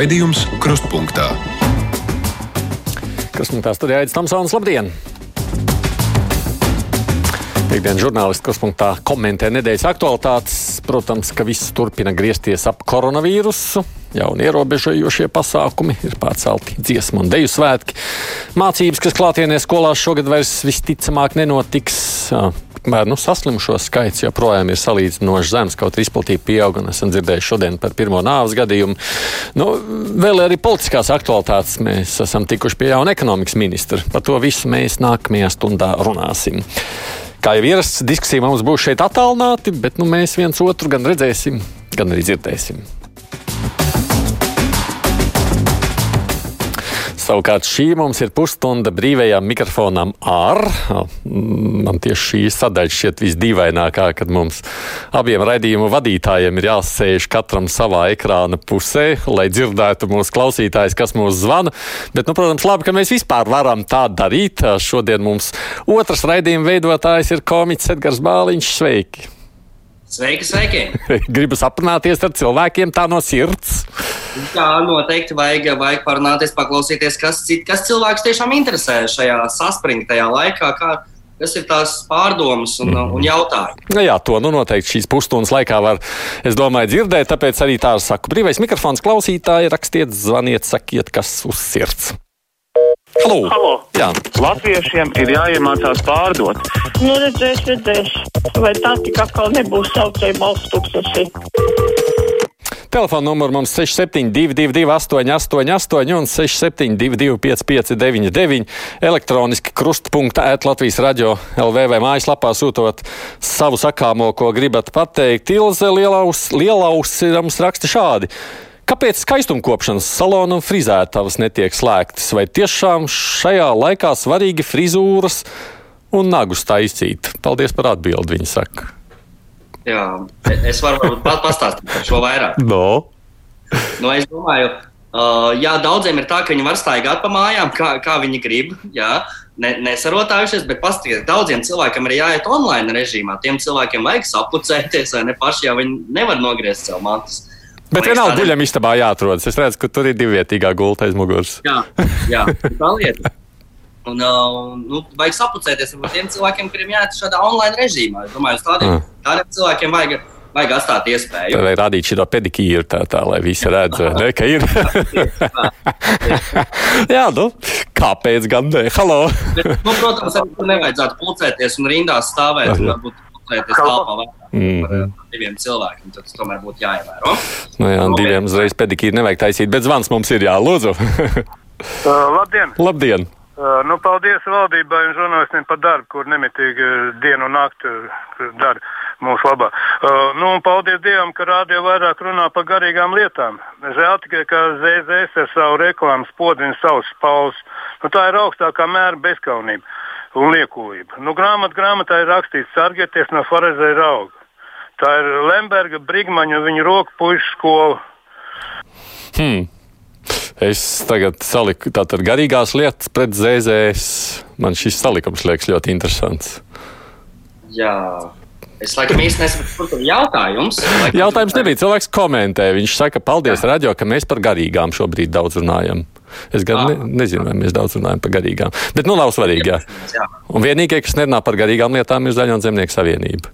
Raidījums Krustpunktā. Krustpunktā studijā Aits Tamsons. Labdien! Piektdienas žurnālisti Krustpunktā komentē nedēļas aktualitātes. Protams, ka viss turpina griezties ap koronavīrusu. Jauni ierobežojošie pasākumi ir pārcelti dziesmu un deju svētki. Mācības, kas klātienē skolās šogad vairs visticamāk nenotiks. Bērnu saslimušo skaits joprojām ir salīdzinoši zems, kaut arī izplatība pieaug. Esam dzirdējuši šodien par pirmo nāves gadījumu. Nu, vēl arī politiskās aktualitātes mēs esam tikuši pie jauna ekonomikas ministra. Par to visu mēs nākamajā stundā runāsim. Kā jau ierasts, diskusija mums būs šeit attālināti, bet nu, mēs viens otru gan redzēsim, gan arī dzirdēsim. Savukārt šī mums ir pusstunda brīvajām mikrofonām ar. Man tieši šī sadaļa šķiet visdīvainākā, kad mums abiem raidījumu vadītājiem ir jāsēž katram savā ekrāna pusē, lai dzirdētu mūsu klausītājs, kas mūs zvana. Bet, nu, protams, labi, ka mēs vispār varam tā darīt. Šodien mums otrs raidījuma veidotājs ir komiķis Edgars Bāliņš. Sveiki! Sveiki, sveiki! Gribu aprunāties ar cilvēkiem tā no sirds. Jā, noteikti vajag, vajag parunāties, paklausīties, kas, kas cilvēks tiešām interesē šajā saspringtajā laikā. Kā, kas ir tās pārdomas un, un jautājumi. Nu jā, to nu noteikti šīs pusstundas laikā var, es domāju, dzirdēt. Tāpēc arī tā saku, brīvais mikrofons klausītāji, rakstiet, zvaniet, sakiet, kas uz sirds. Halo. Halo. Jā. Latviešiem ir jāiemācās pārdot. Nu, redzēs, redzēs. Vai tā tik atkal nebūs saucēja valsts tūkstoši? Telefona numurs mums 6722, 888, un 6722, 559, elektroniski krustpunktā, Latvijas radio LV vai mājaslapā sūtot savu sakāmo, ko gribat pateikt. Ilze Lielaus, Lielaus mums raksta šādi. Kāpēc skaistumkopšanas salona un frizētavas netiek slēgtas? Vai tiešām šajā laikā svarīgi frizūras un nagus taisīt? Paldies par atbildi, viņa saka. Jā, es varu pastāstīt par šo vairāk. No. Nu, es domāju, uh, jā, daudziem ir tā, ka viņi var staigāt pa mājām, kā, kā viņi grib. Jā, ne, nesarotājušies, bet paskatieties, daudziem cilvēkiem ir jāiet online režīmā. Tiem cilvēkiem vajag sapucēties, vai ne paši jau viņi nevar nogriezt sev mantas. Bet vienalga guļam istabā jāatrodas. Es redzu, ka tur ir divvietīgā gulta aiz muguras. Jā, jā tā lieta. Un, uh, nu, vajag sapucēties ar tiem cilvēkiem, kuriem jāiet šādā online režīmā. Es domāju, tādiem, Mm. tādiem cilvēkiem vajag, vajag atstāt iespēju. Vai rādīt šo pedikīru tā, tā, lai visi redz, ne, ka ir. Jā, nu, kāpēc gan ne? Halo! Bet, nu, protams, arī tur nevajadzētu pulcēties un rindās stāvēt. Un varbūt pulcēties telpā vairāk Mhm. par uh, diviem cilvēkiem. Tas tomēr būtu jāievēro. Nu, jā, diviem uzreiz pedikīru nevajag taisīt, bet zvans mums ir jā, lūdzu. Uh, labdien! Labdien! Uh, nu, paldies valdībai un žurnālistiem par darbu, kur nemitīgi uh, dienu un nakti uh, dara mūsu labā. Uh, nu, un paldies Dievam, ka rādio vairāk runā par garīgām lietām. Žēl tikai, ka ZZS ar savu reklāmu spodina savus spalvas. Nu, tā ir augstākā mēra bezkaunība un liekulība. Nu, grāmat, grāmatā ir rakstīts, sargieties no farizēja rauga. Tā ir Lemberga, Brigmaņa un viņa roku puišu skola. Hmm. Es tagad saliku tātad garīgās lietas pret ZZS. Man šis salikums liekas ļoti interesants. Jā. Es laikam īsti nesaprotu, kur tur jautājums. Laikam, Jautājums nebija. Cilvēks komentē. Viņš saka, paldies, radio, ka mēs par garīgām šobrīd daudz runājam. Es gan ne, nezinu, vai mēs daudz runājam par garīgām. Bet nu nav svarīgi. Jā. Jā. Un vienīgie, kas nerunā par garīgām lietām, ir Zaļo un Zemnieku savienība.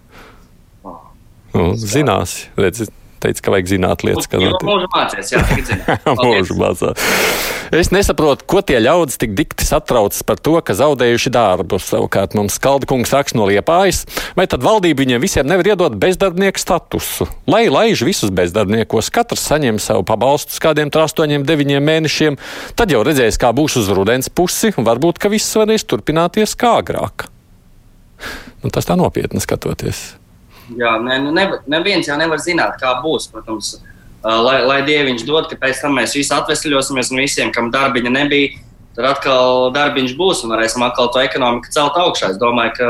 Nu, zinās, redz, teica, ka vajag zināt lietas, ka Jau mūžu mācīties, jā. Mūžu mācās. Es nesaprotu, ko tie ļaudis tik dikti satraucas par to, ka zaudējuši darbu. Savukārt mums Kalda kungs raksta no Liepājas, vai tad valdība viņiem visiem nevar iedot bezdarbnieku statusu? Lai laiž visus bezdarbniekos, katrs saņem savu pabalstu uz kādiem 8, 9 mēnešiem, tad jau redzēs, kā būs uz rudens pusi, un varbūt, ka viss varēs turpināties kā agrāk. Nu, tas tā nopietni skatoties. Jā, ne, nu, ne, neviens jau nevar zināt, kā būs. Protams, Uh, lai, lai Dieviņš dod, ka pēc tam mēs visi atvesļosimies un visiem, kam darbiņa nebija, tad atkal darbiņš būs un varēsim atkal to ekonomiku celt augšā. Es domāju, ka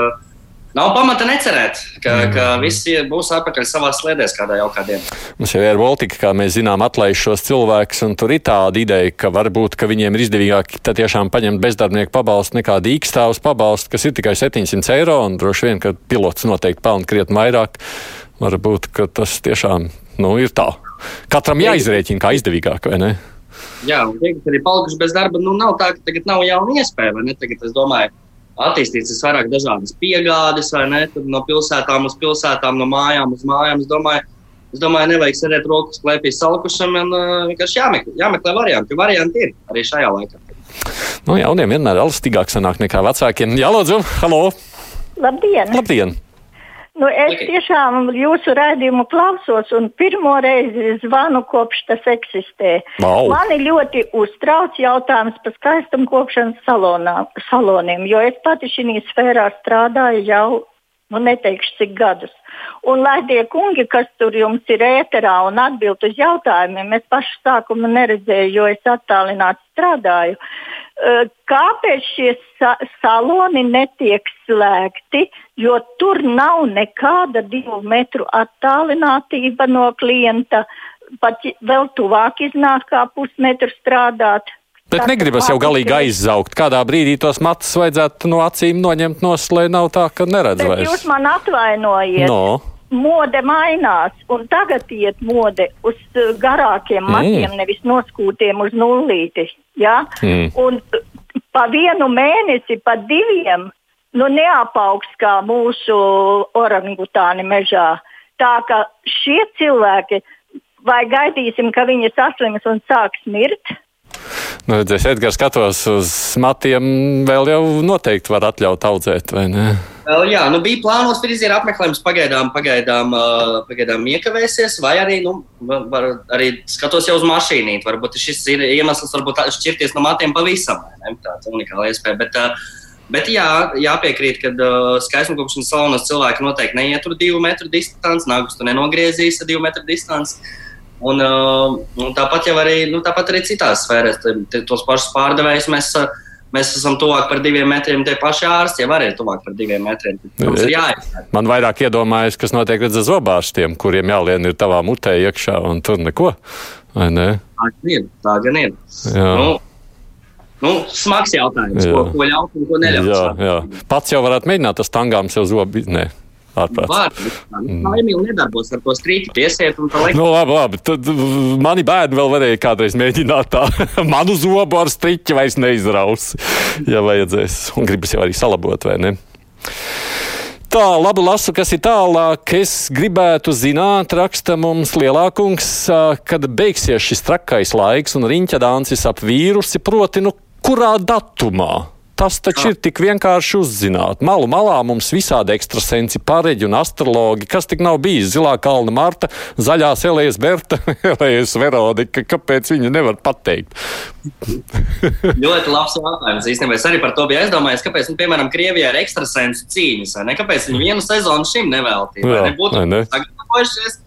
nav pamata necerēt, ka, ka visi būs atpakaļ savā sliedēs kādā jaukā dienā. Mums jau ir Baltika, kā mēs zinām, atlaiž šos cilvēkus, un tur ir tāda ideja, ka varbūt ka viņiem ir izdevīgāk tiešām paņemt bezdarbnieku pabalstu nekā dīkstāvus pabalstu, kas ir tikai 700 eiro, un droši vien, ka pilots noteikti pelna krietni vairāk. Varbūt tas tiešām nu, ir tā. Katram jāizrēķina, kā izdevīgāk, vai ne? Jā, un tie, kas arī palikuši bez darba, nu nav tā, ka tagad nav jauna iespēja, vai ne? Tagad, es domāju, attīstīts vairāk dažādas piegādes, vai ne? Tad no pilsētām uz pilsētām, no mājām uz mājām. Es domāju, es domāju nevajag sēdēt rokas klēpī salkušam un uh, vienkārši jāmeklē, jāmeklē varianti, varianti ir arī šajā laikā. Nu, jauniem vienmēr elastīgāk sanāk nekā vecākiem. Jā, lūdzu, halo! Labdien! Labdien! Nu, es Laki. tiešām jūsu raidījumu klausos un pirmo reizi zvanu, kopš tas eksistē. Vau. Mani ļoti uztrauc jautājums par skaistumkopšanas salonā, saloniem, jo es pati šī sfērā strādāju jau, nu neteikšu cik gadus. Un lai tie kungi, kas tur jums ir ēterā un atbild uz jautājumiem, es pašu sākumu neredzēju, jo es attālināti strādāju. Kāpēc šie sa saloni netiek slēgti? Jo tur nav nekāda divu metru attālinātība no klienta. Pat vēl tuvāk iznāk kā pusmetru strādāt. Bet Tas negribas jau galīgi aizaugt. Kādā brīdī tos matus vajadzētu no acīm noņemt nos, lai nav tā, ka neredz Bet vairs. jūs man atvainojiet. No. Mode mainās, un tagad iet mode uz uh, garākiem Mm. matiem, nevis noskūtiem uz nullīti. Ja? Mm. Un pa vienu mēnesi, pa diviem, nu neapaugs kā mūsu orangutāni mežā. Tā ka šie cilvēki, vai gaidīsim, ka viņi saslims un sāks mirt? Nu, redzēs, Edgars skatos uz matiem, vēl jau noteikti var atļaut audzēt, vai ne? Vēl, jā, nu bija plānots frizieru apmeklējums, pagaidām, pagaidām, pagaidām iekavēsies, vai arī, nu, var, arī skatos jau uz mašīnīti. Varbūt šis ir iemesls, varbūt šķirties no matiem pavisam. Ne? Tāds unikāls iespēja. Bet, bet jā, jāpiekrīt, ka uh, skaistumkopšanas salonos cilvēki noteikti neietur divu metru distanci, nagus tu nenogriezīs ar divu metru distanci. Uh, un tāpat jau arī, nu, tāpat arī citās sfērās, te- te- tos pašus pārdevējus mēs, uh, mēs esam tuvāk par diviem metriem. Tie paši ārsti jau arī ir tuvāk par diviem metriem. Mums ir jāizsaka. Man vairāk iedomājas, kas notiek ar zobārstiem, kuriem jālien ir tavā mutē iekšā, un tur neko. Vai ne? Tā gan ir. Tā gan ir. Nu, nu, smags jautājums, Jā. ko, ko ļaut un ko neļaut. Jā, jā. Pats jau varētu mēģināt ar stangām sev zobi. Ārprāts. Tā Emīļa nedarbos ar to strīķi, piesiet un paliek. Nu, labi, labi. Tad mani bērni vēl varēja kādreiz mēģināt tā. Manu zobu ar striķi vairs neizraus, ja vajadzēs. Un gribas jau arī salabot, vai ne? Tā, labi, lasu, kas ir tālāk. Es gribētu zināt, raksta mums lielākums, ā, kad beigsies šis trakais laiks un riņķadāncis ap vīrusi, proti, nu, kurā datumā? Tas taču ir tik vienkārši uzzināt. Malu malā mums visādi ekstrasensi, pareģi un astrologi, kas tik nav bijis. Zilā kalna Marta, zaļās Elējas Berta, Elējas Veronika. Kāpēc viņa nevar pateikt? Ļoti labs jautājums. Īstenībā es arī par to biju aizdomājies, kāpēc, nu, piemēram, Krievijā ir ekstrasensu cīņas, vai ne? Kāpēc viņi vienu sezonu šim neveltīja? Nebūtu sagatavojušies,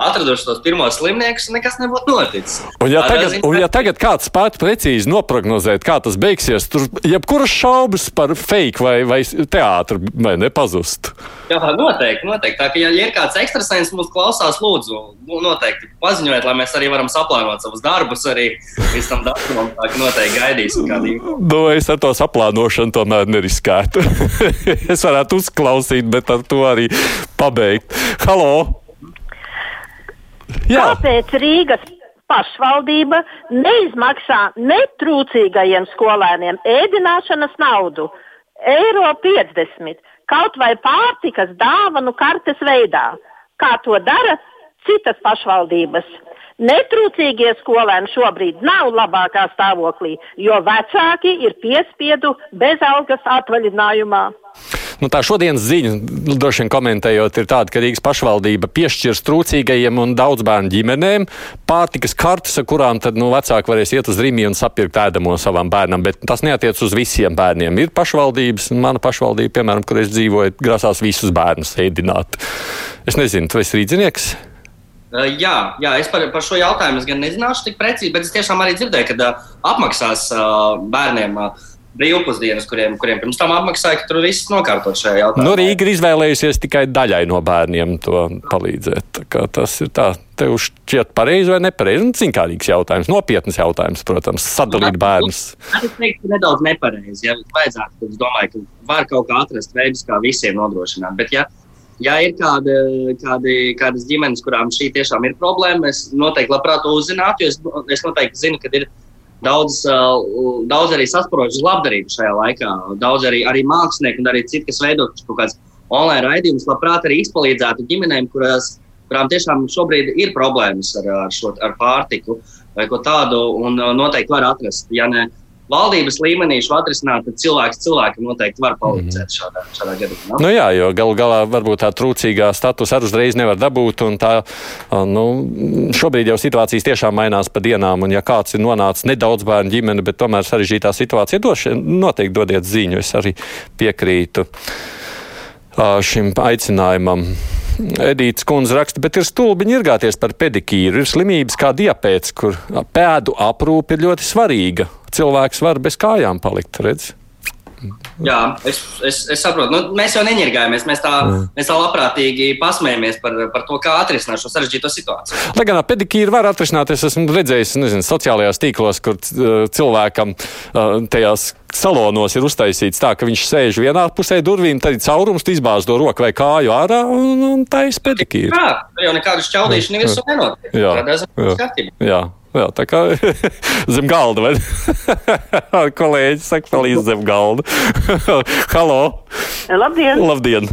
atraduši tos pirmos slimniekus, nekas nebūtu noticis. Un ja, tagad, ziņā- un ja tagad kāds spētu precīzi noprognozēt, kā tas beigsies, tur jebkuras šaubas par fake vai, vai teātru vai nepazust. Jā, noteikti, noteikti. Tā, ka, ja ir kāds ekstrasens mums klausās, lūdzu, nu, noteikti paziņojiet, lai mēs arī varam saplānot savus darbus arī līdz tam datumam. Tā ka noteikti gaidīsim info. Nu, es ar to saplānošanu tomēr neriskētu. es varētu uzklausīt, bet ar to arī pabeigt. Halo! Jā, Kāpēc Rīgas pašvaldība neizmaksā netrūcīgajiem skolēniem ēdināšanas naudu? Eiro 50, kaut vai pārtikas dāvanu kartes veidā, kā to dara citas pašvaldības. Netrūcīgie skolēni šobrīd nav labākā stāvoklī, jo vecāki ir piespiedu bezalgas atvaļinājumā. Nu tā šodienas ziņa, droši vien komentējot, ir tāda, ka Rīgas pašvaldība piešķirs trūcīgajiem un daudz bērnu ģimenēm pārtikas kartes, ar kurām tad nu, vecāki varēs iet uz Rīgā un sapirkt ēdamo savam bērnam. Bet tas neatiec uz visiem bērniem. Ir pašvaldības, un mana pašvaldība, piemēram, kur es dzīvoju, grasās visus bērnus ēdināt. Es nezinu, tu esi rīznieks? Uh, jā, jā, es par, par šo jautājumu gan nezināšu tik precīzi, bet es tiešām arī dzirdēju, ka uh, apmaksās uh, bērniem uh, brīvpusdienas, kuriem, kuriem pirms tam apmaksāja, ka tur viss nokārtot šajā jautājumā. Nu, Rīga ir izvēlējusies tikai daļai no bērniem to palīdzēt. Tas ir tā, tev šķiet pareizi vai nepareizi. Nu, Zinkārīgs jautājums, nopietns jautājums, protams, sadalīt bērnus. Es teiktu, nedaudz nepareizi. Ja vajadzētu, es domāju, ka var kaut kā atrast veidus, kā visiem nodrošināt. Bet, ja, ja ir kāda, kādi, kādas ģimenes, kurām šī tiešām ir problēma, es noteikti labprāt to uzzinātu, es, es noteikti zinu, ka ir daudz, daudz arī sasprožas labdarību šajā laikā. Daudz arī, arī mākslinieki un arī citi, kas veido kaut kādas online raidījumus, labprāt arī izpalīdzētu ģimenēm, kurās, kurām tiešām šobrīd ir problēmas ar, ar, šo, ar pārtiku vai ko tādu, un noteikti var atrast. Ja ne, valdības līmenī šo atrisināt, tad cilvēks cilvēkam noteikti var palīdzēt mhm. šādā, šādā gadījumā. Nu jā, jo galu galā varbūt tā trūcīgā status arī uzreiz nevar dabūt. Tā, nu, šobrīd jau situācijas tiešām mainās pa dienām, un ja kāds ir nonācis nedaudz bērnu ģimene, bet tomēr sarežģītā situācija, doši, noteikti dodiet ziņu. Es arī piekrītu šim aicinājumam. Edīts kundze raksta, bet ir stulbi ņirgāties par pedikīru. Ir slimības kā diapēts, kur pēdu aprūpe ir ļoti svarīga. Cilvēks var bez kājām palikt, redz? Jā, es, es, es saprotu. Nu, mēs jau neņirgājamies. Mēs tā, Jā. mēs tā labprātīgi pasmējamies par, par to, kā atrisināt šo sarežģīto situāciju. Lai gan pedikīri var atrisināt, es esmu redzējis nezinu, sociālajās tīklos, kur cilvēkam tajās salonos ir uztaisīts tā, ka viņš sēž vienā pusē durvīm, tad ir caurums, izbāz to roku vai kāju ārā un, un tā ir pedikīri. Jā, jau nekādu šķaudīšanu neviens nenotiek. Jā, jā, jā. Jā, tā kā zem galda, vai kolēģi saka, palīdz zem galda. Halo! Labdien! Labdien!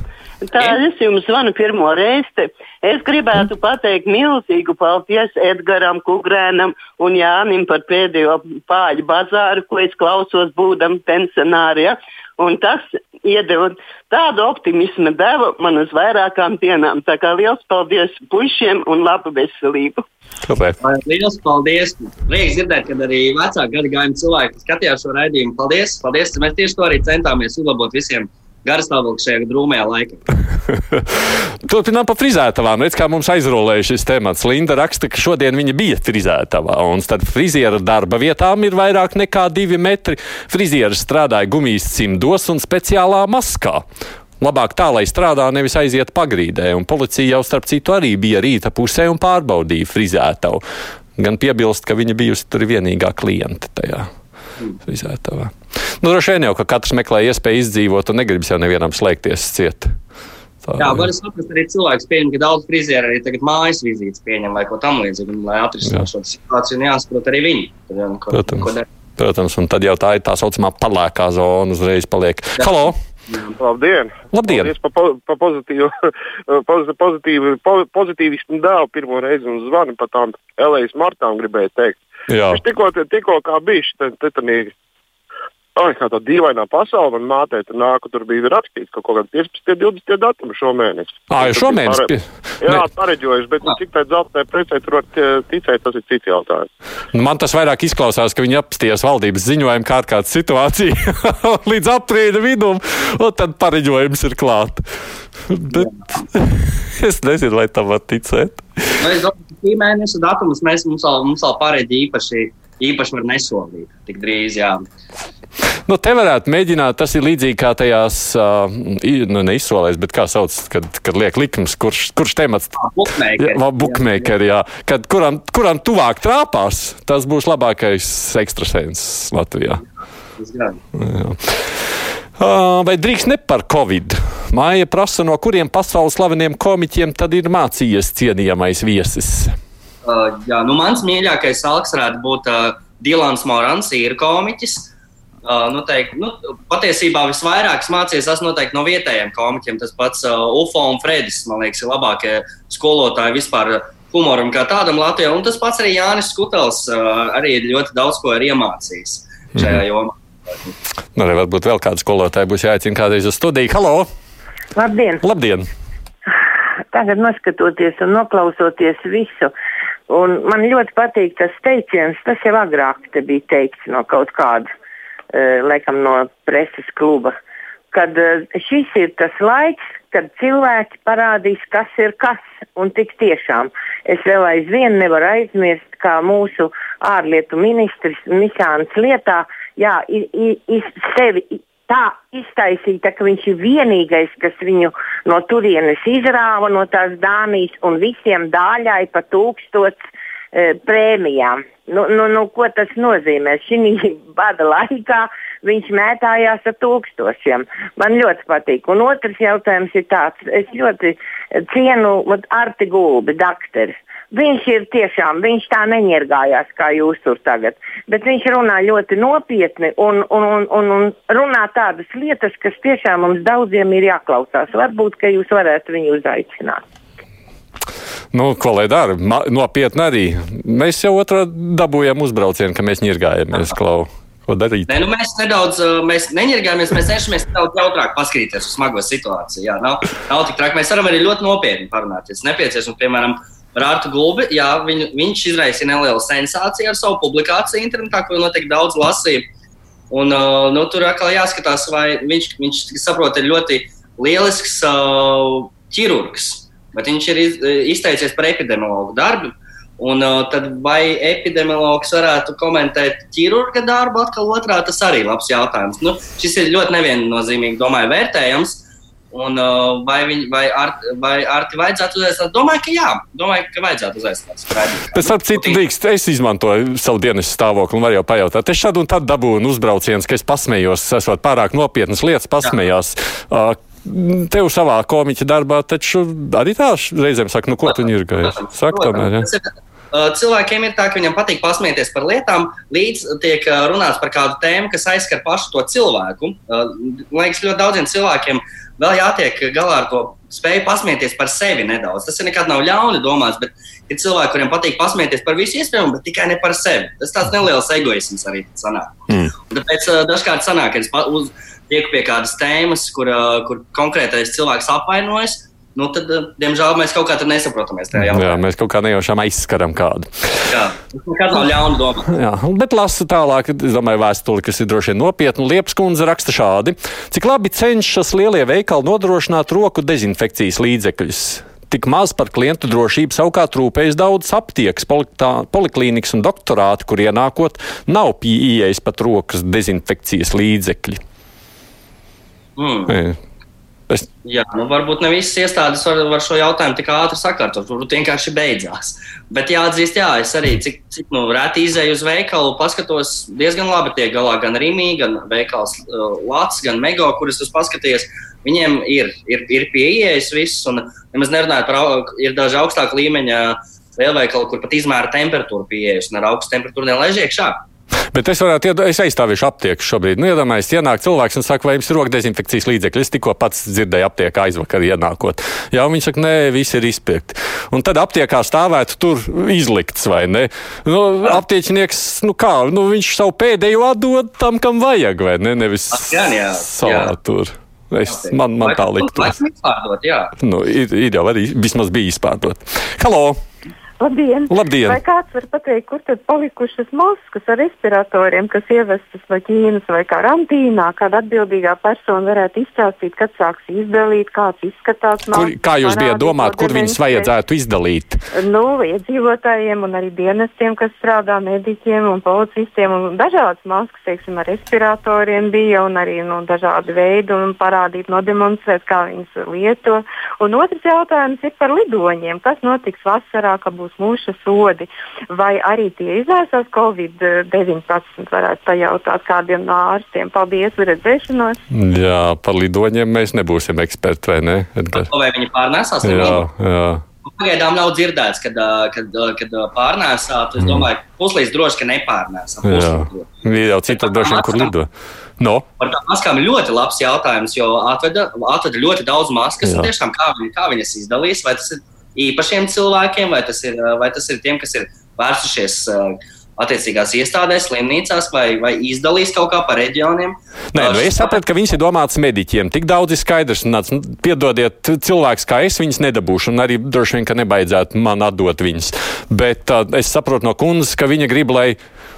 Tā es jums zvanu pirmo reizi. Es gribētu pateikt milzīgu paldies Edgaram Kugrēnam un Jānim par pēdējo pāļu bazāru, ko es klausos būdam pensionārijā. Un tas iedeva tādu optimismu devu man uz vairākām dienām. Tā kā liels paldies puišiem un labu veselību! Kāpēc? Liels paldies! Prieks dzirdēt, ka arī vecāku gadu gājumu cilvēki skatījās šo raidījumu. Paldies! paldies! Mēs tieši to arī centāmies uzlabot visiem garastāvokli šajā drūmajā laikā. Turpinām par frizētavām. Redz, kā mums aizrolēja šis temats. Linda raksta, ka šodien viņa bija frizētavā, un starp friziera darba vietām ir vairāk nekā divi metri. Frizieris strādāja gumijas cimdos un speciālā maskā. Labāk tā, lai strādā, nevis aiziet pagrīdē, un policija jau starp citu arī bija rīta pusē un pārbaudīja frizētavu. Gan piebilst, ka viņa bijusi tur vienīgā klienta tajā frizētavā. Nu, droši vien jau, ka katrs meklē iespēju izdzīvot un negribas jau nevienam slēgties ciet. Tā, jā, var saprast, arī cilvēks pieņem, ka daudz frizieri arī tagad mājas vizītes pieņem vai ko tam līdzīgu, lai atrisinātu šo situāciju, un jāsaprot arī viņi. Ko, Protams. Ko Protams, un tad jau tā ir tā saucamā palēkā zona uzreiz paliek. Jā. Halo! Labdien! Labdien. Paldies par po, pa pozitīvu, pozitīvu, pozitīvismu dēlu pirmo reizi un zvanu par tām Elējas martām gribēju teikt. Jā. Viņš tikko, tikko kā bija šī Tā ir tāda dīvainā pasaule. Man mātei tur nāka, tur bija rakstīts kaut kāda 15, 20 datumi šomēnes. Ā, jau šomēnes? Pare... Jā, pareģojuši, bet nu, cik tā dzeltenē precē tur var ticēt, tas ir cits jautājums. Nu, man tas vairāk izklausās, ka viņi apstījās valdības ziņojumu kā kāda situācija līdz aprīļa vidum, un tad pareģojums ir klāt. Bet es nezinu, vai tam var ticēt. Es domāju, ka šī mēneša datumus mēs mums vēl, mums vēl pareģi īpaši, īpaši var nesolīt. Tik drīz, jā. Nu, te varētu mēģināt, tas ir līdzīgi kā tajās, uh, nu, neizsolēs, bet kā sauc, kad, kad liek likums, kurš, kurš temats. Bukmēkeri, jā. Kad kuram, kuram tuvāk trāpās, tas būs labākais ekstrasens Latvijā. Jā. Jā. Uh, vai drīkst ne par covid? Māja prasa, no kuriem pasaules slaveniem komiķiem tad ir mācījies cienījamais viesis? Uh, jā, nu mans mīļākais salks varētu būt uh, Dilans Morans, ir komiķis. Uh, nu, teikt, nu, patiesībā visvairāk mācījies tas noteikti no vietējiem komiķiem. Tas pats uh, UFO un Fredis, man liekas, ir labākie skolotāji vispār humoram kā tādam Latvijā. Un tas pats arī Jānis Kutels uh, arī ļoti daudz ko ir iemācījis šajā mm. jomā. Nu, arī varbūt vēl kāds skolotājs būs jāicina kādreiz uz studiju. Halo! Labdien! Labdien. Tagad noskatoties un noklausoties visu, un man ļoti patīk tas teiciens, tas jau agrāk te bija teikts no kaut kāda Eh, laikam no preses kluba, kad eh, šis ir tas laiks, kad cilvēki parādīs, kas ir kas. Un tik tiešām es vēl aizvien nevaru aizmirst, kā mūsu ārlietu ministrs Mikāns lietā, jā, ir, ir, ir sevi tā iztaisīta, ka viņš ir vienīgais, kas viņu no turienes izrāva no tās Dānijas un visiem dāļai pa tūkstots e, prēmijām. Nu, nu, nu, ko tas nozīmē? Šī bada laikā viņš mētājās ar tūkstošiem. Man ļoti patīk. Un otrs jautājums ir tāds, es ļoti cienu Arti Gulbi, dakteris. Viņš ir tiešām, viņš tā neņirgājās kā jūs tur tagad, bet viņš runā ļoti nopietni un, un, un, un, un runā tādas lietas, kas tiešām mums daudziem ir jāklausās. Varbūt, ka jūs varētu viņu uzaicināt. Nu, ko lai dara? Nopietni arī. Mēs jau otrā dabūjām uzbraucienu, ka mēs ņirgājamies, Klau. Ko darīt? Nē, nu mēs nedaudz, mēs neņirgājamies, mēs cenšamies nedaudz jautrāk paskatīties uz smago situāciju. Jā, nav, nav tik traki. Mēs varam arī ļoti nopietni parunāt. Ja nepieciešams, piemēram, Rārta Gulbi, jā, viņu, viņš izraisīja nelielu sensāciju ar savu publikāciju internetā, ko noteikti daudz lasīja. Un, uh, nu, tur atkal jāskatās, vai viņš, viņš saprot, ir ļoti lielisks uh, ķirurgs, bet viņš ir iz, izteicies par epidemiologu darbu. Un uh, tad vai epidemiologs varētu komentēt ķirurga darbu, atkal otrā, tas arī ir labs jautājums. Nu, šis ir ļoti neviennozīmīgi, domāju, vērtējams. Un, uh, vai, viņ, vai, ar, vai Arti vajadzētu uzaicināt? Domāju, ka jā. Domāju, ka vajadzētu uzaicināt. Tas ar citu drīkst. Es izmantoju savu dienas stāvokli un varu jau pajautāt. Es šādu un tādu dabūju uzbraucienu, ka es pasmējos, esot pārāk nopietnas lietas, pasmējās. Jā. Uh, Tev savā komiķa darbā taču arī tā reizēm saka, nu ko tu ir gājis? Saka tomēr, ja? Uh, cilvēkiem ir tā, ka viņam patīk pasmieties par lietām, līdz tiek uh, runāts par kādu tēmu, kas aizskar pašu to cilvēku. Uh, man liekas, ļoti daudziem cilvēkiem vēl jātiek galā ar to spēju pasmieties par sevi nedaudz. Tas nekad nav ļauni domāts, bet ir cilvēki, kuriem patīk pasmieties par visu iespējamo, bet tikai ne par sevi. Tas tāds neliels egoisms arī sanāk. Mm. Tāpēc dažkārt sanāk, ka es tieku pie kādas tēmas, kur, kur konkrētais cilvēks apvainojas nu, tad, eh, diemžēl, mēs kaut kā nesaprotamies tajā jautājumā. Jā, mēs kaut kā nejaušām aizskaram kādu. Jā, kāda nav ļauna doma. Jā, bet lasu tālāk, es domāju, vēstuli, kas ir droši vien nopietna. Liepas kundze raksta šādi: Cik labi cenšas lielie veikali nodrošināt roku dezinfekcijas līdzekļus. Tik maz par klientu drošību savukārt rūpējas daudz aptiekas, poliklīnikas un doktorāti, kur ienākot nav pieejas pat rokas dezinfekcijas līdzekļi. Mm. Es... Jā, nu varbūt ne visas iestādes var, var šo jautājumu tik ātri sakārtot. Varbūt vienkārši beidzās. Bet jāatzīst, jā, es arī cik, cik nu, reti izēju uz veikalu, paskatos diezgan labi tiek galā gan Rīgā, gan veikals Latvijas, gan Mego, kuras es paskatījos. Viņiem ir, ir, ir pieejas viss, un nemaz nerunājot par, ir daži augstāka līmeņa lielveikali, kur pat izmēra temperatūru pieejas, un ar augstu temperatūru nelaiž iekšā. Bet es varētu, es aizstāvēšu aptieku šobrīd. Nu, iedomājieties, ienāk cilvēks un saka, vai jums ir roka dezinfekcijas līdzekļi. Es tikko pats dzirdēju aptiekā aizvakar ienākot. Jā, viņi saka, nē, viss ir izpirkti. Un tad aptiekā stāvētu tur izlikts, vai ne? Nu, aptiekinieks, nu kā, nu viņš savu pēdējo atdod tam, kam vajag, vai ne? Nevis jā, jā, savā jā. tur. Es, man, man tā liktos. Nu, ir, ir jau arī vismaz bija izpārdot. Halo! Labdien! Labdien! Vai kāds var pateikt, kur tad palikušas maskas ar respiratoriem, kas ievestas vai Ķīnas vai karantīnā? Kāda atbildīgā persona varētu izstāstīt, kad sāks izdalīt, kāds izskatās maskas? Kur, kā jūs bijat domāt, kur viņas vajadzētu izdalīt? Nu, iedzīvotājiem un arī dienestiem, kas strādā, mediķiem un policistiem. Un dažādas maskas, teiksim, ar respiratoriem bija un arī nu, dažādi veidi un parādīt, nodemonstrēt, kā viņas lieto. Un otrs jautājums ir par lidoņiem. Kas notiks vasarā, ka būs būs mūsu sodi, vai arī tie izraisās Covid-19, varētu pajautāt kādiem no ārstiem. Paldies, redzēšanos! Jā, par lidoņiem mēs nebūsim eksperti, vai ne? Edgar? Vai viņi pārnēsās? Jā, jā. Pagaidām nav dzirdēts, kad, kad, kad pārnēsāt. Es mm. domāju, puslīdz droši, ka nepārnēsā. Ir jau citur droši vien, kur lido. No. Par tām maskām ir ļoti labs jautājums, jo atveda, atveda ļoti daudz maskas. Tiešām, kā, viņi, kā viņas izdalīs, vai tas ir īpašiem cilvēkiem, vai tas ir, vai tas ir tiem, kas ir vērsušies attiecīgās iestādēs, slimnīcās, vai, vai izdalīs kaut kā pa reģioniem. Nē, nu es sapratu, ka viņas ir domātas mediķiem. Tik daudz ir skaidrs, un nāc, nu, piedodiet, cilvēks kā es viņas nedabūšu, un arī droši vien, ka nebaidzētu man atdot viņas. Bet uh, es saprotu no kundzes, ka viņa grib, lai.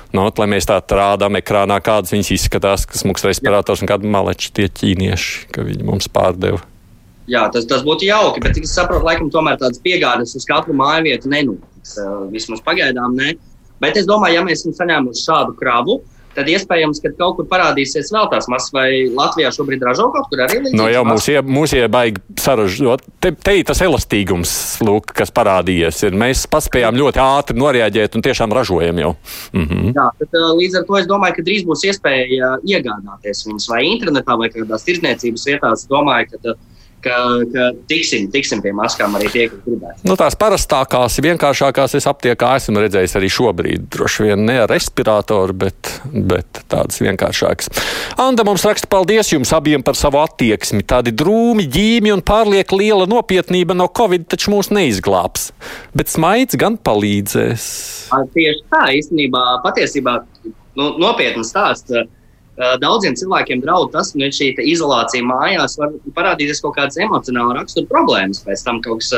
Nu, lai mēs tā rādām ekrānā, kādas viņas izskatās, kas mums respirators un kāda maleči tie ķīnieši, ka viņi mums pārdeva. Jā, tas, tas būtu jauki, bet es saprotu, laikam tomēr tādas piegādes uz katru māju vietu nenotiks. Vismaz pagaidām ne. Bet es domāju, ja mēs esam saņēmuši šādu kravu, tad iespējams, ka kaut kur parādīsies vēl tās masas, vai Latvijā šobrīd ražo kaut kur arī līdzīgas. No jau mūs, ie, mūs iebaigi saražot. Te, te ir tas elastīgums, lūk, kas parādījies. Ir. Mēs paspējām ļoti ātri noreaģēt un tiešām ražojam jau. Mhm. Jā, tad, līdz ar to es domāju, ka drīz būs iespēja iegādāties viņus vai internetā vai kādās tirdzniecības vietās. Domāju, ka, ka, ka tiksim, tiksim pie maskām arī tie, kas gribēs. Nu, tās parastākās, vienkāršākās es aptiekā esmu redzējis arī šobrīd. Droši vien ne ar respiratoru, bet, bet tādas vienkāršākas. Anda mums raksta paldies jums abiem par savu attieksmi. Tādi drūmi, ģīmi un pārlieku liela nopietnība no Covid taču mūs neizglābs. Bet smaids gan palīdzēs. Tieši tā, īstenībā, patiesībā nu, nopietns stāsts daudziem cilvēkiem draud tas, ka šī izolācija mājās var parādīties kaut kādas emocionāla rakstura problēmas pēc tam kaut kas.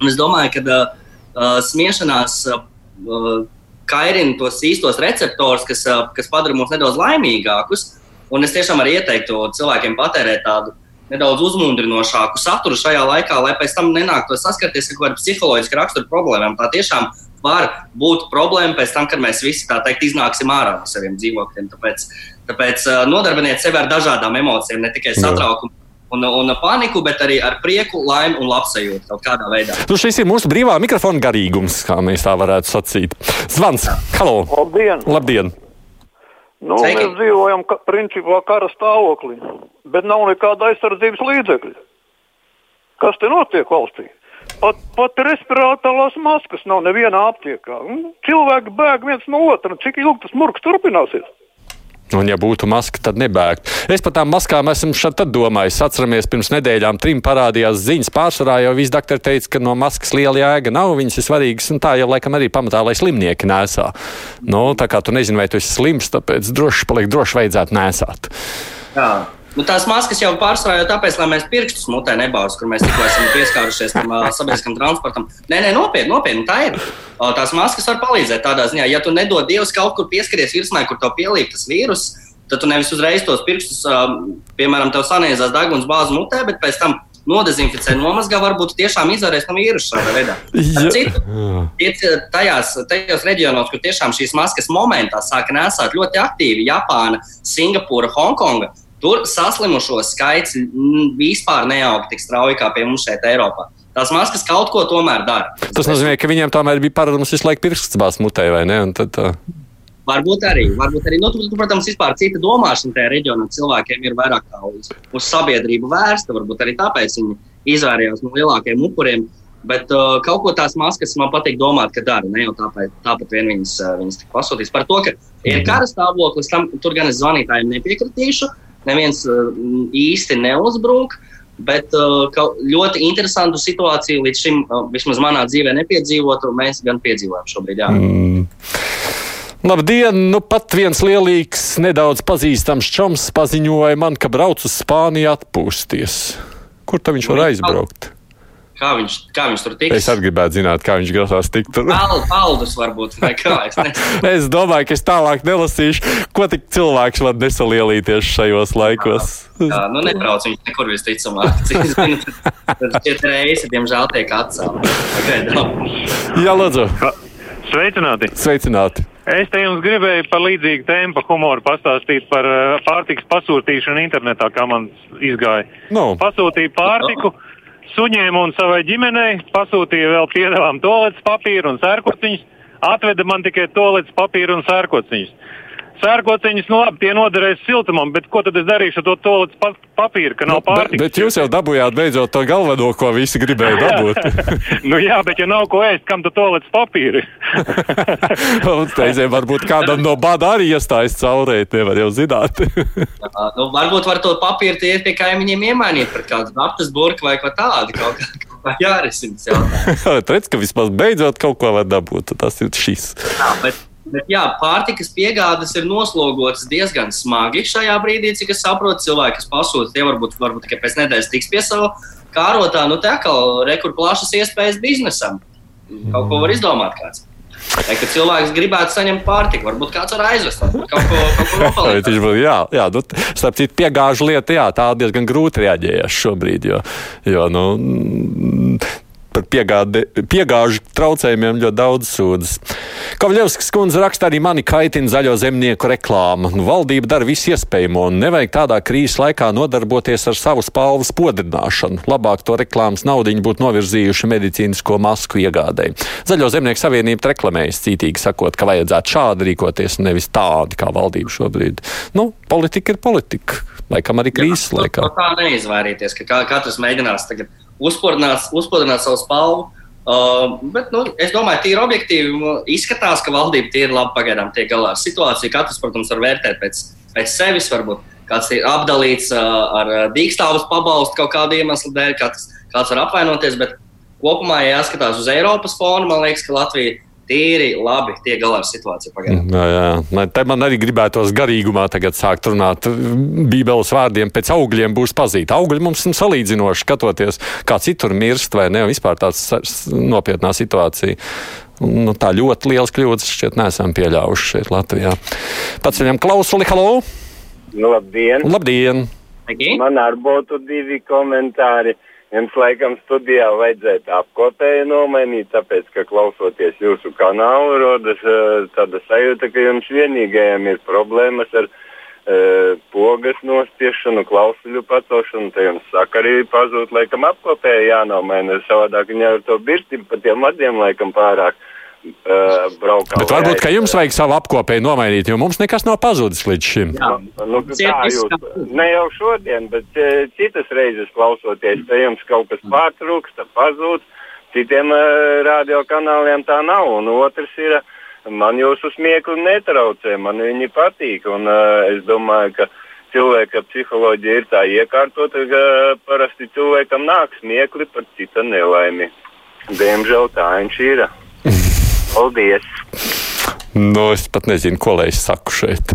Un es domāju, ka uh, smiešanās uh, kairina tos īstos receptorus, kas, uh, kas padara mūs nedaudz laimīgākus. Un es tiešām arī ieteiktu cilvēkiem patērēt tādu nedaudz uzmundrinošāku saturu šajā laikā, lai pēc tam nenāktu saskarties ar kaut kādu psiholoģisku raksturu problēmām. Tā tiešām var būt problēma pēc tam, kad mēs visi tā teikt iznāksim ārā no saviem dzīvokļiem. Tāpēc Tāpēc nodarbiniet sevi ar dažādām emocijām, ne tikai satraukumu. Un, un paniku, bet arī ar prieku, laimi un labsajūtu kaut kādā veidā. Nu, šis ir mūsu brīvā mikrofona garīgums, kā mēs tā varētu sacīt. Zvans! Halo! Labdien! Labdien. Nu, Sveiki. mēs dzīvojam ka, principā kara stāvoklī, bet nav nekāda aizsardzības līdzekļa. Kas te notiek valstī? Pat, pat respiratorās maskas nav nevienā aptiekā. Cilvēki bēg viens no otra. Cik ilgi tas murgs turpināsies? Un, ja būtu maska, tad nebēgtu. Es par tām maskām esmu šeit domājis. Atceramies, pirms nedēļām trim parādījās ziņas. Pārsvarā jau viss doktori teica, ka no maskas liela jēga nav. Viņas ir svarīgas, un tā jau laikam arī pamatā, lai slimnieki nesā. Nu, tā kā tu nezini, vai tu esi slims, tāpēc droši paliek, droši vajadzētu nesāt. Jā. Nu, tās maskas jau pārsvarā jau tāpēc, lai mēs pirkstus mutē nebāztu, kur mēs tikko esam pieskārušies tam uh, sabiedriskam transportam. Nē, nē, nopietni, nopietni, tā ir. Uh, tās maskas var palīdzēt tādā ziņā, ja tu nedod Dievs kaut kur pieskaries virsmai, kur tev pielīp tas vīrus, tad tu nevis uzreiz tos pirkstus, uh, piemēram, tev saniezās deguns bāzi mutē, bet pēc tam nodezinficē, nomazgā, varbūt tiešām izvarēs no vīrusa šādā veidā. Citu, tajās, tajos reģionos, kur tiešām šīs maskas momentā sāka nesāt ļoti aktīvi - Japāna, Singapūra, Hongkonga Tur saslimušo skaits vispār neaug tik strauji kā pie mums šeit, Eiropā. Tās maskas kaut ko tomēr dara. Tas nozīmē, ka viņiem tomēr bija paradums visu laiku pirksts mutē, vai ne? Tad, uh... Varbūt arī. Varbūt arī. Nu, tu, tu, protams, vispār cita domāšana tajā reģionā cilvēkiem ir vairāk uz, uz sabiedrību vērsta. Varbūt arī tāpēc viņi izvairījās no lielākiem upuriem. Bet uh, kaut ko tās maskas man patīk domāt, ka dara. Ne jau tāpēc, tāpat vien viņas, uh, viņas pasūtīs. Par to, ka ir mhm. kara stāvoklis, tam tur gan es zvanītājiem nepiekritīšu. Uh, neviens uh, īsti neuzbrūk. Bet uh, ļoti interesantu situāciju līdz šim, uh, vismaz manā dzīvē, nepiedzīvotu, mēs gan piedzīvojam šobrīd. Jā. Mm. Labdien! Nu, pat viens lielīgs, nedaudz pazīstams čoms paziņoja man, ka brauc uz Spāniju atpūsties. Kur viņš var aizbraukt? Kā viņš, kā viņš tur tiks? Es arī gribētu zināt, kā viņš grasās tikt tur. Paldus varbūt, vai kā. Es, es domāju, ka es tālāk nelasīšu, ko tik cilvēks var nesalielīties šajos laikos. Jā, nu nebrauc viņš nekur visticamāk. Tad šie reisi, diemžēl, tiek atcelti. Jā, lūdzu. Sveicināti! Sveicināti. Es te jums gribēju par līdzīgu tēmu, par humoru pastāstīt par uh, pārtikas pasūtīšanu internetā, kā man izgāja. No. Pasūtīju pārtiku. No suņiem un savai ģimenei, pasūtīja vēl piedāvām toaletes papīru un sērkociņus, atveda man tikai toaletes papīru un sērkociņus. Sērkociņus, nu labi, tie noderēs siltumam, bet ko tad es darīšu ar to toaletes pa papīru, ka nav nu, pārtikas? Bet, bet jūs jau dabūjāt beidzot to galveno, ko visi gribēja dabūt. nu jā, bet ja nav ko ēst, kam tu toaletes papīri? Teizēm varbūt kādam no bada arī iestājas caurēt, nevar jau zināt. nu, varbūt var to papīru tie pie kaimiņiem iemainīt pret kādu naftas burku vai ko tādu. Kaut kā jārisina. Redz, ka vismaz beidzot kaut ko var dabūt. Tas ir šis. Jā, bet Bet jā, pārtikas piegādes ir noslogotas diezgan smagi šajā brīdī, cik es saprotu. Cilvēki, kas pasūta, tie varbūt, varbūt tikai pēc nedēļas tiks pie sava kārotā. Nu, tā kā rekur plašas iespējas biznesam. Kaut ko var izdomāt kāds. Vai, kad cilvēks gribētu saņemt pārtiku, varbūt kāds var aizvest kaut ko, nopelnīt. jā, jā nu, starp citu, piegāžu lieta, jā, tā diezgan grūti reaģējas šobrīd, jo, jo nu, par piegādi, piegāžu traucējumiem ļoti daudz sūdzas. Kavļevskis kundze raksta arī mani kaitina zaļo zemnieku reklāma. Nu, valdība dara visu iespējamo un nevajag tādā krīzes laikā nodarboties ar savu spalvu spodrināšanu. Labāk to reklāmas naudiņu būtu novirzījuši medicīnisko masku iegādēji. Zaļo zemnieku savienība reklamējas cītīgi sakot, ka vajadzētu šādi rīkoties, nevis tādi kā valdība šobrīd. Nu, politika ir politika. Laikam arī krīzes Jā, laikā. Tā neizvairīties, ka katrs mēģinās tagad uzspodrināt, uzspodrināt savu spalvu. Uh, bet, nu, es domāju, tīri objektīvi izskatās, ka valdība tīri labi pagaidām tiek galā ar situāciju. Katrs, protams, var vērtēt pēc, pēc sevis, varbūt kāds ir apdalīts uh, ar dīkstāvus pabalstu kaut kādu iemeslu dēļ, kāds, kāds var apvainoties. Bet kopumā, ja jāskatās uz Eiropas fonu, man liekas, ka Latvija tīri labi tiek galā ar situāciju pagaidām. Jā, jā. Te man arī gribētos garīgumā tagad sākt runāt. Bībeles vārdiem pēc augļiem būs pazīt. Augļi mums ir salīdzinoši skatoties, kā citur mirst vai ne, vispār tāds nopietnā situācija. Nu, tā ļoti liels kļūdas šķiet nesam pieļāvuši šeit Latvijā. Paceļam klausuli, halo! Labdien! Labdien! Man arī būtu divi komentāri. Jums laikam studijā vajadzētu apkopēju nomainīt, tāpēc, ka klausoties jūsu kanālu, rodas uh, tāda sajūta, ka jums vienīgajam ir problēmas ar uh, pogas nospiešanu, klausuļu pacelšanu. Te jums saka, arī pazūd, laikam apkopēju jānomaina. Savādāk viņa ar to birti pa tiem vadiem laikam pārāk. Uh, braukā. Bet varbūt, ka jums vajag savu apkopēju nomainīt, jo mums nekas nav pazudis līdz šim. Jā, nu, tā jūs, ne jau šodien, bet uh, citas reizes klausoties, te jums kaut kas pārtrūksta, pazūd, citiem uh, radiokanāliem tā nav. Un otrs ir, man jūsu smiekli netraucē, man viņi patīk. Un, es domāju, ka cilvēka psiholoģija ir tā iekārtota, ka parasti cilvēkam nāk smiekli par cita nelaimi. Diemžēl tā viņš ir. Paldies! Nu, es pat nezinu, ko lai es saku šeit.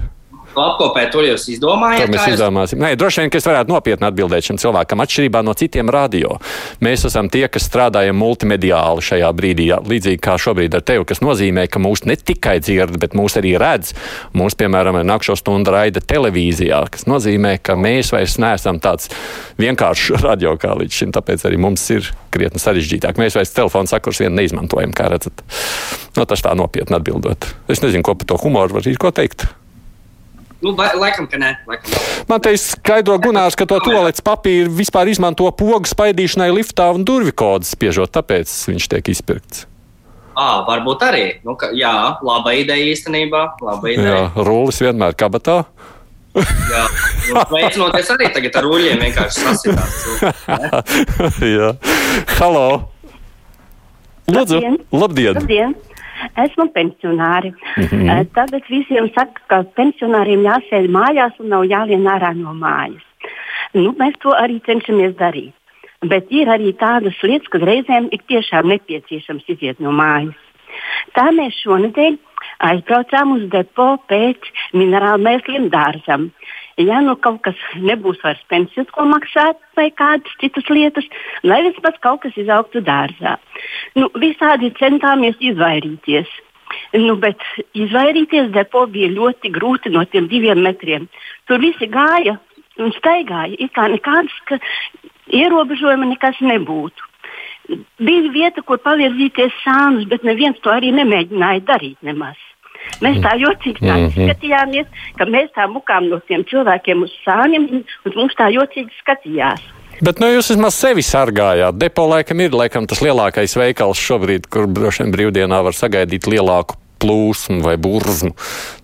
Apkopē to jūs izdomājāt? To mēs izdomāsim. Nē, droši vien, ka es varētu nopietni atbildēt šim cilvēkam. Atšķirībā no citiem radio, mēs esam tie, kas strādājam multimediāli šajā brīdī. Līdzīgi kā šobrīd ar tevi, kas nozīmē, ka mūs ne tikai dzird, bet mūs arī redz. Mums, piemēram, ir nakšo stundu raida televīzijā, kas nozīmē, ka mēs vairs neesam tāds vienkāršs radio kā līdz šim. Tāpēc arī mums ir krietni sarežģītāk. Mēs vairs telefonu sakurs vien neizmantojam, kā redzat. No, tas tā nopietni atbildot. Es nezinu, ko par to humoru var īsti teikt. Nu, lai, laikam, ka nē. Laikam. Man te skaidro Gunārs, ka to toaletes papīru vispār izmanto pogu spaidīšanai liftā un durvju kodas spiežot, tāpēc viņš tiek izpirkts. À, varbūt arī. Nu, ka, jā, laba ideja īstenībā. Laba ideja. Jā, rullis vienmēr kabatā. jā, veicinoties arī tagad ar ruļļiem vienkārši sasitās. jā. Halo! Lūdzu! Labdien! Labdien. Labdien. Esmu pensionāri. Mm -hmm. Tagad visiem saka, ka pensionāriem jāsēž mājās un nav jālien ārā no mājas. Nu, mēs to arī cenšamies darīt. Bet ir arī tādas lietas, kad reizēm ir tiešām nepieciešams iziet no mājas. Tā mēs šonadēļ aizbraucām uz depo pēc minerālu mēsliem dārzam ja nu kaut kas nebūs vairs pensijas, ko maksāt, vai kādas citas lietas, lai vismaz kaut kas izaugtu dārzā. Nu, visādi centāmies izvairīties. Nu, bet izvairīties depo bija ļoti grūti no tiem diviem metriem. Tur visi gāja un staigāja, it kā nekādas ierobežojuma nekas nebūtu. Bija vieta, kur pavirzīties sānus, bet neviens to arī nemēģināja darīt nemaz. Mēs tā jocīgi tā mm -hmm. skatījāmies, ka mēs tā mukām no tiem cilvēkiem uz sāniem, un mums tā jocīgi skatījās. Bet nu, jūs vismaz sevi sargājāt. Depo laikam ir laikam, tas lielākais veikals šobrīd, kur droši vien brīvdienā var sagaidīt lielāku plūsmu vai burzmu.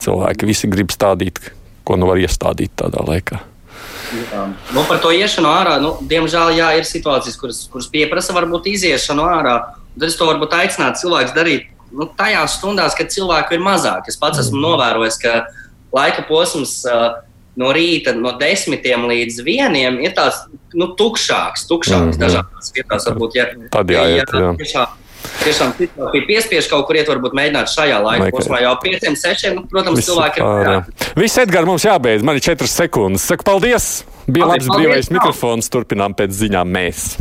Cilvēki visi grib stādīt, ko nu var iestādīt tādā laikā. Jā. Nu, par to iešanu ārā, nu, diemžēl, jā, ir situācijas, kuras, kuras pieprasa varbūt iziešanu ārā. Tad es to varbūt aicinātu cilvēkus darīt nu, tajās stundās, kad cilvēku ir mazāk. Es pats esmu novērojis, ka laika posms uh, no rīta no desmitiem līdz vieniem ir tāds nu, tukšāks, tukšāks mm -hmm. dažādās vietās. Varbūt, ja, Tad jāiet, ja, jā. Tiešām, tiešām bija piespiež kaut kur iet, varbūt mēģināt šajā laika posmā jau pieciem, sešiem. Nu, protams, Viss cilvēki pār, ir. Viss, Edgars, mums jābeidz. Man ir četras sekundes. Saku paldies! Bija labs brīvais mikrofons. Turpinām pēc ziņām mēs.